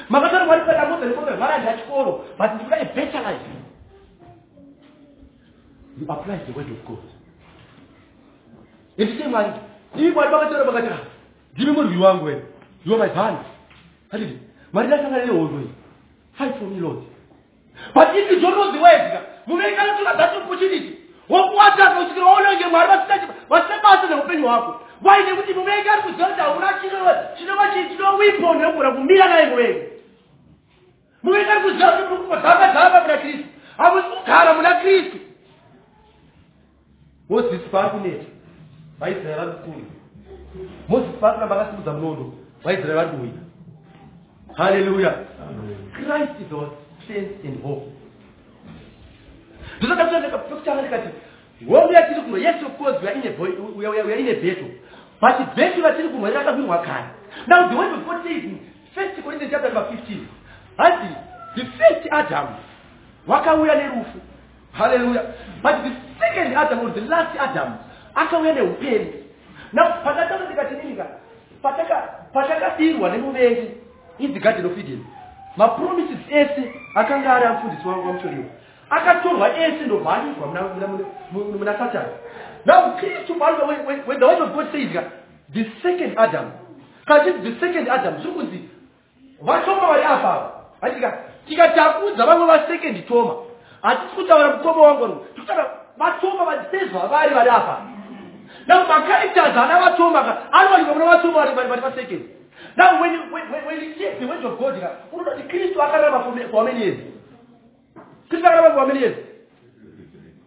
makatora mwari padamodza nekombe mari achikoro but ndikuda a better life you apply the word of god endise mwari ii mwari vakataura vakati "Ah, ndimi murwi wangu wena you are my band hatiti mwari ndasangana nehondo iyi fight for me lord but if you don't know the word munoikana tuna that opportunity wokuwataka kusvikira waonange mwari vasina basa neupenyu hwako why nekuti muvengi ari kuziva kuti hauna chinova chino weapon yekugona kumira naye muvengi muvengi ari kuziva kuti muri kungozamba-zamba muna kristu hamusi kugara muna kristu mozisi paari kuneta vaisraeri vari kukunda mozisi paari kuramba akasimudza munondo vaisraeri vari kuwina haleluya christ is our strength and hope ndosakatoakutanga ndikati hongu yatiri kunwa yes of course we are in a battle but battle yatiri kunwa rakawinwa kare. Now the of god says first corinthians chapter number 15 hati the first adam wakauya nerufu. Haleluya but the second adam or the last adam akauya neupenyu now pakatanga ndikati ninika patakadirwa nemuvengi in the garden of eden. Mapromises ese akanga ari amufundisi wangu wamutoriwa akatorwa ese ndobva anyigwa muna- satani now kristu paruka when, the word of god says ka the second adam kachiti the second adam zviri kunzi vatoma vari apa atika tikatakudza vamwe vasecond toma hatisi kutaura mutoma wangu ru tikutaura vatoma vasezva vari vari apa now macharacters ana vatoma ka anowanikwa muna vatoma vari vasecond now when, when, when, when you check the word of god ka unoda kuti kristu akararama for how many years kristu for how many years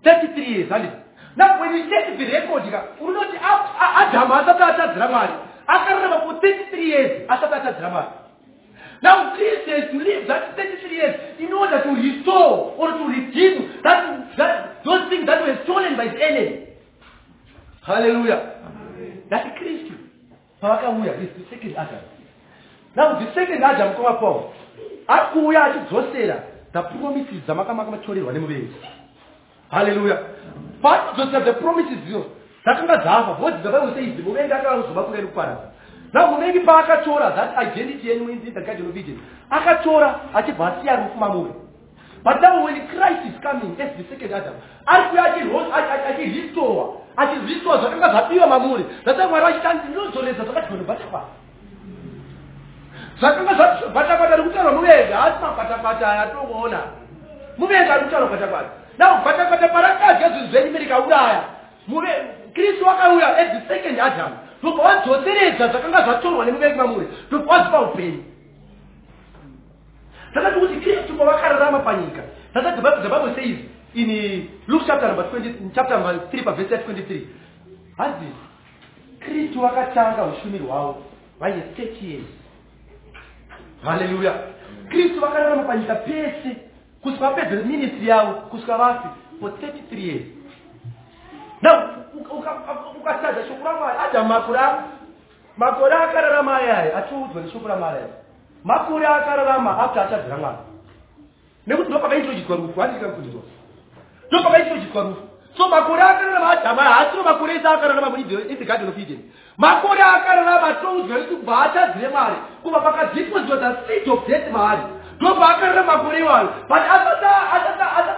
33 years handiti now when you check the record ka unoda kuti A- A- adamu asati atadzira mwari akararama for 33 years asati atadzira mwari Now Christ has lived that 33 years in order to restore or to redeem that, that, those things that were stolen by the enemy. Hallelujah. That's Christ. Pavakauya is the second Adam. Now the second Adam koma Paul. Akuuya achidzosera the promises dzamakamaka matorerwa nemuvengi. Hallelujah. Paanodzosera the promises idzo dzakanga dzafa the Bible says muvengi akazoba kuva nekuparadza. Now muvengi paakatora that identity yenyu in the garden of Eden akatora achibva asiya rufu mamuri. But now when Christ is coming as the second Adam, ari achi- achirestore achirestore zvakanga zvabiwa mamuri zvasaka mwari vachitandi ndinodzoresa zvakati vanobhatakwata zvakanga zvabhatakwata rikutaurwa muvengi haasi mabhatakwata aya atongoona muvengi ari kutaurwa bhatakwata now bhatakwata parakadya zvinhu zvenyu mirikauraya kristu wakauya as the second adam. Ndobva wadzoseredza zvakanga zvatorwa nemuvengi mamuri ndobva wazipa upenyu. Zvakati kuti kristu pavakararama panyika zvasati the bible says in luke chapter number 20 in chapter number 3 paverse 23 hanzi kristu vakatanga ushumiri hwavo vaine 30 years haleluya kristu vakararama panyika pese kusvika vapedze ministry yavo kusvika vafi for 33 years. Ukasadza shoko ramwari adhamu makore makore akararama ayaya atiudzwa neshoko ramwari aya makore akararama after achadzira mwari. Nekuti ndo pakaintroducwa rufu handikakudzwa ndo pakaintroducwa rufu. So makore akararama adhamu aya haasiro makore ese akararama in the garden of eden makore akararama atoudzwa nekuti kubva achadzire mwari kubva pakadeposiwa the seed of death maari ndobva akararama makore iwayo but asati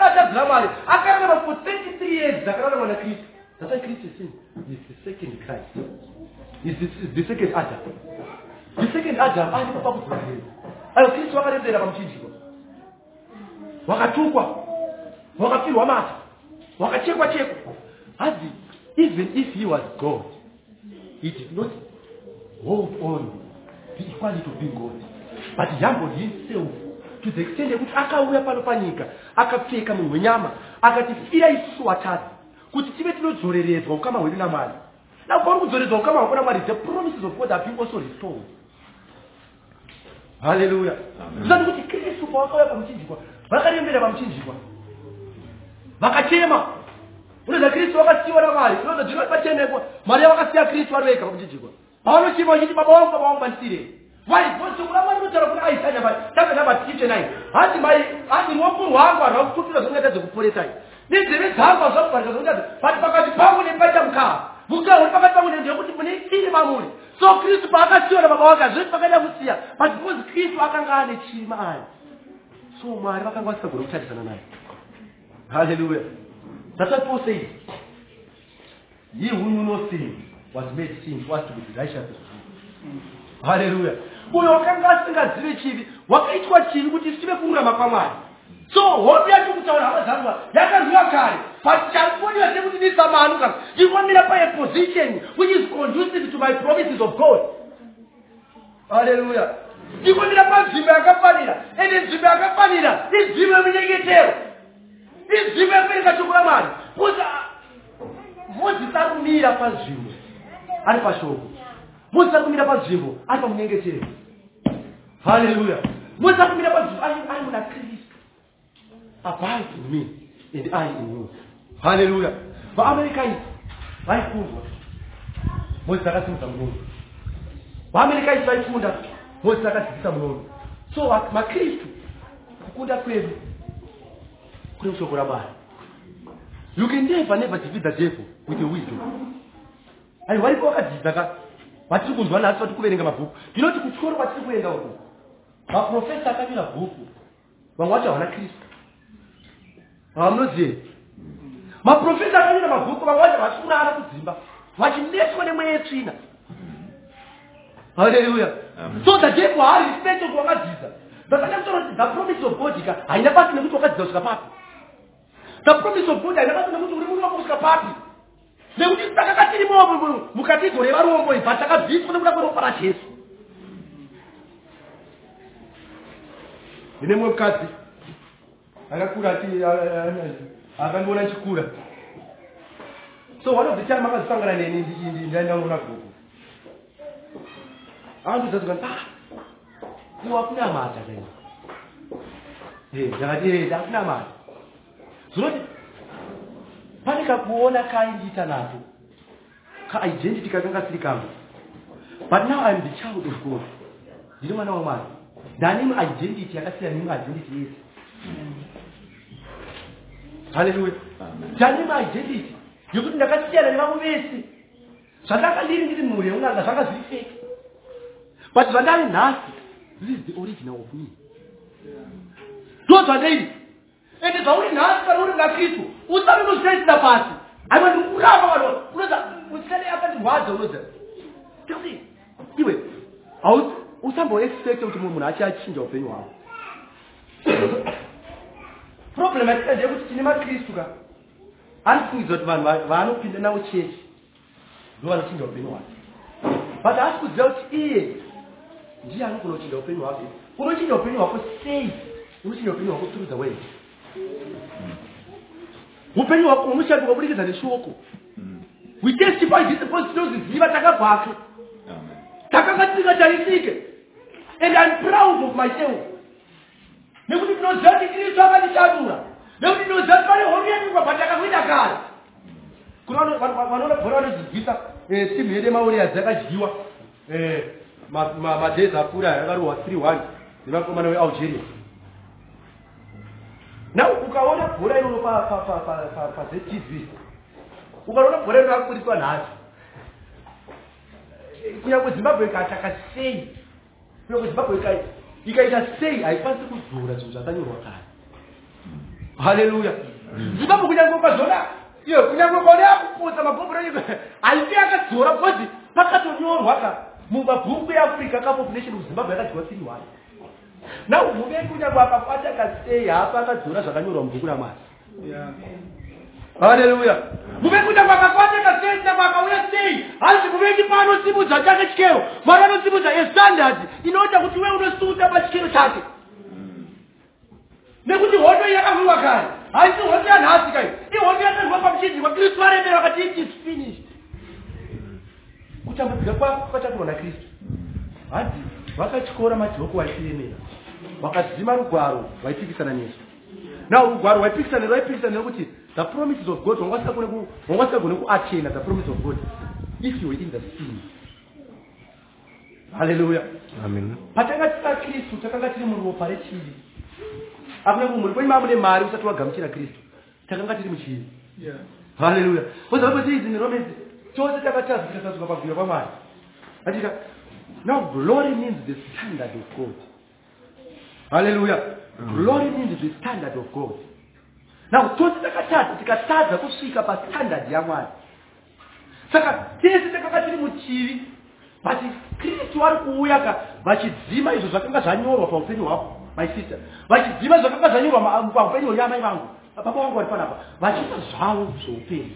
achadzira mwari akararama for 33 years dzakararama nakristu That's why Christ is saying, is the second Christ. Is the, second Adam. The second Adam papa kutsvagirira. Ayo Kristu wakarembera pamuchinjikwa. Wakatukwa. Wakapfirwa mata. Wakachekwa chekwa. Hazi, even if he was God, he did not hold on the equality of being God. But humbled himself to the extent yekuti akauya pano panyika akapfeka munhu wenyama akati fira isusu vatatu kuti tive tinodzoreredzwa ukama hwedu namwari. Now pauri kudzoredzwa ukama hwako namwari the promises of god have been also restored. Haleluya zvisati kuti kristu pawakauya pamuchinjikwa vakarembera pamuchinjikwa vakachema unoza kristu vakasiyiwa namwari unoza dzino pachenekwa mwari yavakasiya kristu vari vega pamuchinjikwa pavanochema vachiti baba vangu baba vangu bandisirei why? Shoko ramwari rinotaura kuna aisaya chapter number 59 hati mai hati ruoko rwangu harwa kututira zvingaita dzekuporesai nenzeve dzangu hazvakubarika zvokuti but pakati pangu nepaita mukaa mugaro uri pakati pamune ndeyekuti mune chiri mamuri so kristu paakasiona baba wake hazvoti pakaenda kusiya. But because kristu akanga ane chiri maari so mwari vakanga vasingagona kutarisana naye. Haleluya that's what paul says he who knew no sin was made sin for us to be the righteousness. Of God. haleluya uyo wakanga asingazive chivi wakaitwa chivi kuti tive kururama kwamwari. So hodu yacho kutaura hama dzangu yakaziva kare but chakodiwa sekuti ndisamanuka ndikwamira paye position which is conducive to my promises of god. Haleluya ndikwamira panzvimbo yakafanira. Ende nzvimbo yakafanira inzvimbo yemunyengetero inzvimbo yekuereka shoko ramwari kuti mozisi akumira panzvimbo ari pashoko mozisi akumira panzvimbo ari pamunyengetero haleluya. Mozisi akumira panzvimbo ari ari muna kristu. Abide in me and i in you. Haleluya. Vaamerika isi vaifundwa mozisi akasimudza munondo vaamerika isi vaifunda mozisi akadzikisa munondo so makristu kukunda kwedu kune shoko ramwari you can never never defeat the devil with your wisdom. Ai wariko wakadzidza ka vatiri kunzwa nhasi vatiri kuverenga mabhuku. Ndinoti kutyoro kwatiri kuenda uku? Maprofesa akanyora bhuku. Vamwe vacho havana kristu. Havamunozive maprofesa akanyora mabhuku vamwe vacho vachiurara kudzimba vachineswa nemweya yetsvina. Haleluya so the devil hari respect kuti wakadzidza ndakada kutaura kuti the promise of god ka haina basi nekuti wakadzidza kusvika papi the promise of god haina basi nekuti uri munhu wako kusvika papi nekuti takanga tirimo mukategori yevarombo ibva takabviswa nekuda kweropa rajesu. Ndine mumwe mukadzi akakura ati- a- a- a- akandiona chikura so one of the time akazisangana neni ndaindaona guku akandizazikani ah iwe akunamata kai ndakati "Eh, akunamata zvinoti pane kakuona kaindiita nato kaidentity kakanga siri kangu. But now i'm the child of god. Ndine mwana wamwari ndane muidentity yakasiyana nemwe identity yese. Haleluya ndane muidentity yekuti ndakasiyana nevamwe vese. Zvandanga ndiri ndiri mhuri yeun'anga zvanga zviri feki but zvandari nhasi this is the original of me. Ndo zvandairi ende zvauri nhasi kana uri nakristu usave nozvitaisira pasi. Aiwa ndikuramba vanhu unoza musikane akandirwadza unoza tekuti iwe usamboexpecte kuti mumwe munhu achi achinja upenyu hwavo problem yatika ndeyekuti tine makristu ka? Andifungidzwa kuti vanhu va- vaanopinda navo chechi ndo vanochinja upenyu hwake but haasi kuziva kuti iye ndiye anogona kuchinja upenyu hwake unochinja upenyu hwako sei? Unochinja upenyu hwako through the way upenyu hwako unoshanduka kubudikidza neshoko. We testify this because tinoziziva takabvapo takanga tisingacharisike and i'm proud of myself. Nekuti ndinoziva kuti kristu akandishandura nekuti ndinoziva kuti pane horu yenyika pandakakuita kare. Kuna vano- vano- vanoona bhora vanodzidzisa eh, timu yedu yemaorias yakadyiwa eh, ma- ma- madays apfuura yakarohwa 3 nevakomana vealgeria now ukaona bhora iroro paztv ukaona bhora iroro rakuburiswa nhasi kunyange zimbabwe ikataka sei? Kunyange zimbabwe ika- ikaita sei? Haikwanisi kudhura zvinhu zvakanyorwa kare. Haleluya. Zimbabwe kunyange ukazona iyo kunyange ukaona yakuputsa mabhobhora haipi akadzora because pakatonyorwa ka mumabhuku eafrica kapopulation kuzimbabwe yakadyiwa tiri one now muvengi kunyange akafata kasei hapa akadzora zvakanyorwa mubhuku ramwari. Haleluya muvengi kunyange akakwata kasei kunyange akauya sei hanzi muvengi paanosimudza chake chikero mwari anosimudza estandard inoita kuti we unosunda pachikero chake. Nekuti hondo iyi yakavhiwa kare haisi hondo yanhasi kai ihondo yakavhiwa pamuchinjikwa kristu varemera vakati it is finished. Kutambudzika kwako kwatakurwa nakristu hadzi vakatyora majoko vaipiremera vakadzima rugwaro vaipikisana nesu. Now rugwaro vaipikisana vaipikisana nekuti the promises of god wanga usikagone kuachena the promise of god if you were in the sin haleluya Amen. patanga tisina kristu takanga tiri muropa rechivi akuna kumuri kwenyu mamune mari usati wagamuchira kristu. Takanga tiri muchivi haleluya kozavakweti idzi neromedzi tose takataza tikasasuka pabwiro pamwari atika now glory means the standard of god haleluya glory means the standard of god. Now tose takataza tikatadza kusvika pastandard yamwari saka tese takanga tiri muchivi but kristu ari kuuya ka vachidzima izvo zvakanga zvanyorwa paupenyu hwako my sister. Vachidzima zvakanga zvanyorwa paupenyu hwenyamai vangu baba vangu vari panapa vachiita zvavo zveupenyu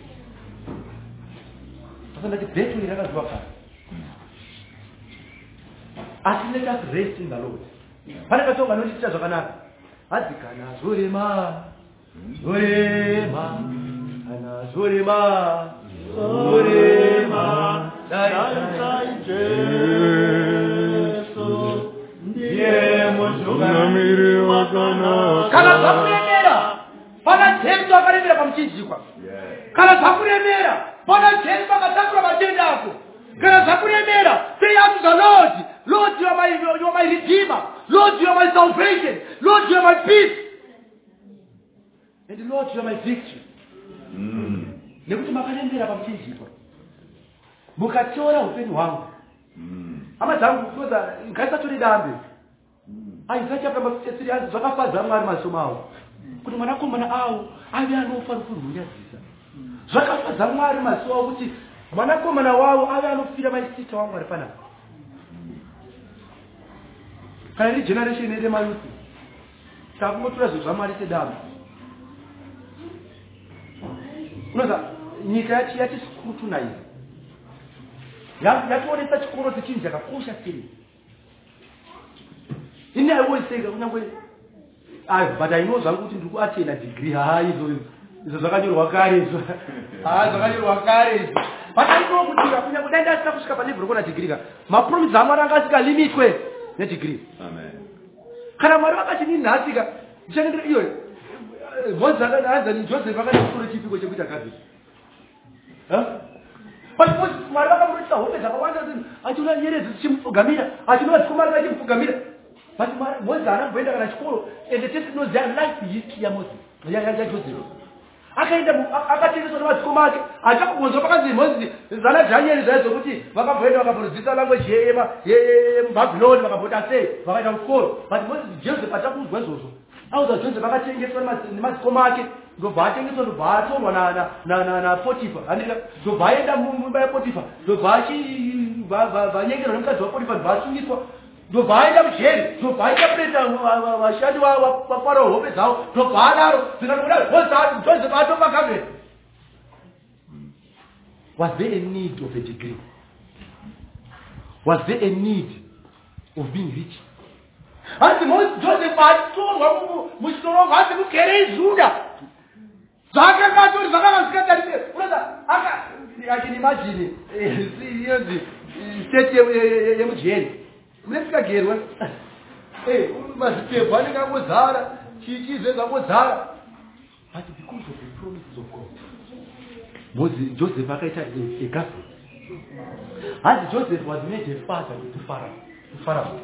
asandati bhetu iri rakaziva kare asi let us rest in the lord pane katonga anotiita zvakanaka. Hadzi kana zorema zorema kana zorema zorema dai Unamiri wakanaka. kana zvakuremera pana jesu akaremera pamuchinjikwa. Kana zvakuremera pana jesu akatakura matenda ako kana zvakuremera say unto the lord lord you are my, you are my redeemer lord you are my salvation lord you are my peace and lord you are my victory. Mm. nekuti makarembera pamuchinjikwa mukatora upenyu hwangu. Mm. hama dzangu kuoza ngaisatori dambe. Chapter number 53 anzi zvakafadza mwari mashomo avo kuti mwanakomana avo ave anofa nokurwunyadzisa zvakafadza mwari mazuva avo kuti mwanakomana wavo ave anofira maisita wamwari panapa? Kana iri generation ere mayuthi takungotora zvinhu zvamwari sedambe unoza nyika yati yatiscrutinize Ya- yationesa chikoro sechinhu chakakosha sei ini say kunyange but i know zvangu kuti ndiri kuatena degree haa izvo zvakanyorwa kare izvo. Haa zvakanyorwa kare izvo but i know kuti kunyange dai ndasina kusvika palevhel rekuona degree ka mapromise amwari anga asingalimitwe nedegree Amen. kana mwari vakati ninhasika ndichangendera iyo mozisi akaanzani joseph akaenda kuchikoro chipiko chekuita but Moses- mwari vakamurotisa hope dzakawanda achiona nyeredzi dzichimupfugamira achiona dzikomari vachimupfugamira. But mozisi haana kumboenda kana chikoro ende tese tinoziva life history yamozisi ya- ya- yajoseph akaenda akatengeswa nemadzikoma ake achakugonzwa pakanzi mozisi zana dhanieri language ye- yema- ye- ye- yemubhabhiloni vakambota sei vakaenda kuchikoro but mozisi joseph achakunzwa izvozvo. Auza joseph akatengeswa nema- nemadzikoma ake ndobva atengeswa ndobva atorwa na- na- na- na- napotifa andika ndobva aenda mu- mumba yapotifa ndobva vanyengerwa nemukadzi wapotifa ndobva asungiswa ndobva aenda mujeri ndobva aita preta vashandi vafarao hope dzavo ndobva adaro zvikanokuda joseph atopa gavheni was there a need of a degree? Was there a need of being rich? Hanzi joseph atorwa mu- muchitorongo hanzi mugerei juda zvakanga atori zvakanga zvisingatarike unoza aka achinimagini iyonzi state yemujeri munetsikagerwa mazitepu anenge angodzara chichize zangodzara but because of the promises of god Moses, joseph akaita a- gavheni hanzi joseph was made a father to pharaoh to pharaoh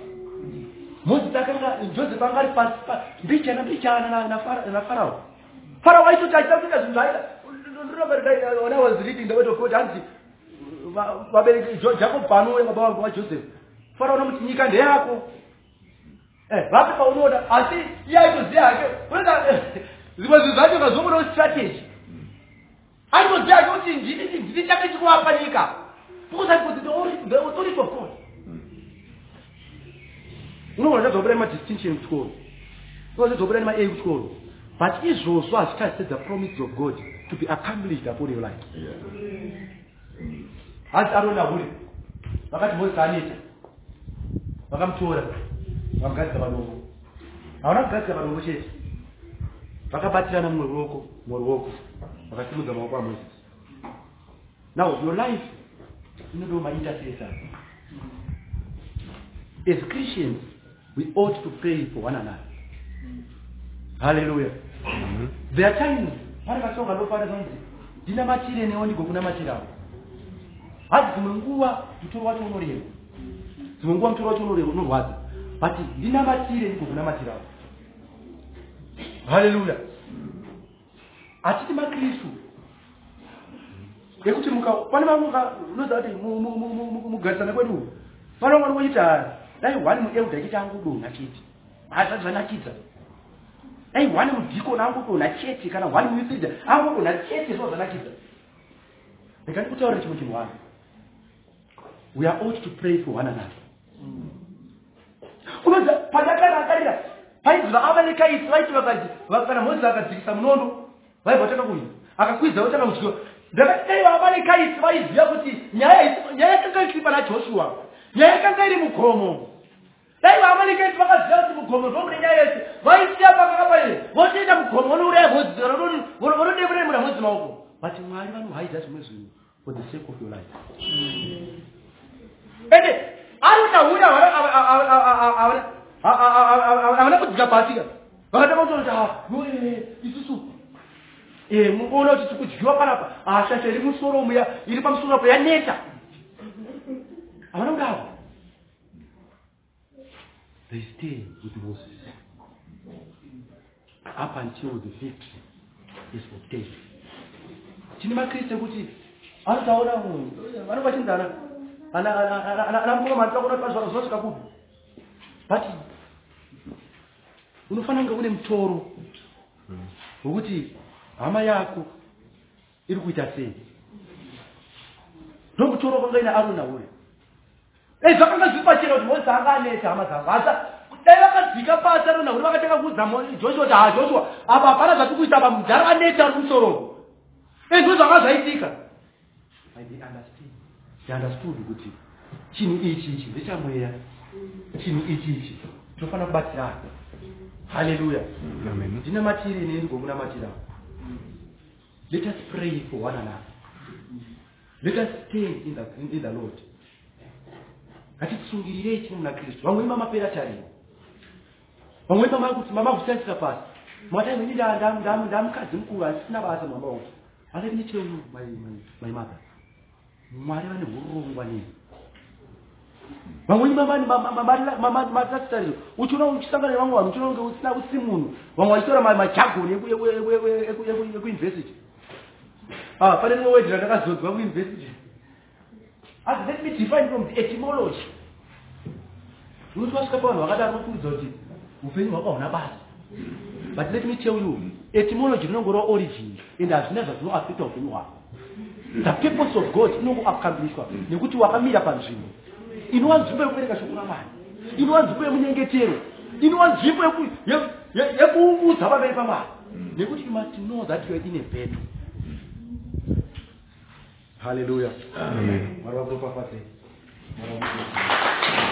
moses akanga joseph anga ari pa- pa- mbichana mbichana na- na Pharaoh- na farao aitoti achita kuita zvinhu zvaita when i was reading god hanzi va- vabereki jacob paanouya baba vangu vajoseph farao nomuti nyika ndeyako. Eh, vapi paunoda? Asi iye aitoziva hake. Unoda zvimwe zvinhu zvacho ngazvomuno strategy. Aitoziva hake kuti ndini ndini chake chikuvapa nyika. Because i was the ori- the authority of god. Unogona zvadzobura nemadistinction kuchikoro. Unogona zvadzobura nema-a kuchikoro. But izvozvo hazvitarisi the promises of god to be accomplished upon your life. Hasi arona huri vakati mozisi vakamutora vakamugadzika padombo havana kugadzika padombo chete. Vakabatirana mumwe ruoko mumwe ruoko vakasimudza maoko amozisi now your life inodo maintercessor as christians we ought to pray for one another. Hallelujah. There times pane katonga ndofanira kunzi ndinamatire newo ndigokunamatirawo hazi dzimwe nguva mutoro wacho unoreva dzimwe nguva mutoro wacho unorwadza but ndinamatire ndigokunamatirawo haleluya hatiti makristu. Muka- pane vamwe unoziva kuti mu- mu- mu- mu- mu- mugarisana kwedu pane vamwe vanongoti dai hwani mueuda chete angodonha chete hata zvanakidza. Dai hwani mudhikoni angodonha chete kana hwani muifidha angodonha chete zvo zvanakidza. Rega ndikutaurira chimwe chinhu hwani we are ought to pray for one another. Unoziva pandakarakarira paibva avarekaisi vaiti vakati va- kana mozisi akadzikisa munondo vaibva tanga kuita akakwidza votanga kudyiwa. Ndakati dai vavarekaisi vaiziva kuti nyaya yakanga isiri pana joshua nyaya yakanga iri mugomo. Dai vamarekaisi vakaziva kuti mugomo zvomude nyaya yese vaisiya pakakapaie votoenda mugomo vonouraya mozisi vonodemuremura mozisi maoko. But mwari vanohaidza zvimwe zvinhu for the sake of your life ende arona huda havana kudzika pasika vakatanga kutoti isusu Eh, muona kuti tikudyiwa panapa ashasha iri musoro muya iri pamusoro apo yaneta havana kudavo they stay with moses up until the victory is obtained tine makriste kuti anotaura munhu vanonga chinzana ana mukoma nditakuona pazvaro zvinosvika kupi but unofanira kunge une mutoro wekuti hama yako iri kuita sei ndomutoro kwanga ina arona uyo ei zvakanga zviri pachena kuti mozisi anga aneta hama dzangu asa dai vakadzika pasi arona uri vakatanga kuudza joshua kuti ha joshua apa hapana zvati kuita apa mudhara aneta ari kumusoro ei ndo zvanga zvaitika And they They understood kuti chinhu ichi ichi ndechamweya chinhu ichi ichi tinofanira kubatsirana haleluya ndinamatiri ineni ngomunamatira let us pray for one another. Let us stay in the, in the lord. Ngatisungirirei chino muna kristu. Vamwe mamapera tariro vamwe mamakuti mamavusasira pasi mwati imweni ndamukadzi mukuru asisina basa mwamaoko asi nicheuno maimaka mwari vane urongwa neni vamweni matatitariro uchiona uchisangana nevamwe vanhu uchiona usina usiri munhu vamwe vachitora majagoni ekuyunivhesity pane rimwe wedhira ndakazodzwa kuyunivhesity asi let me define from the etymology unoti wasvika pavanhu vakadaro nokuudza kuti upenyu hwako hauna basa but let me tell you etymology rinongoreva origin and hazvina zvazvinoafecta upenyu hwako the purpose of god inongoaccomplishwa nekuti wakamira panzvimbo. Inova nzvimbo yekubereka shoko ramwari inova nzvimbo yemunyengetero. Inova nzvimbo yeku- ye- ye- yekuungudza pamberi pamwari nekuti you must know that you are in a battle mwari wakuropafadzei mwari wakuropafadzei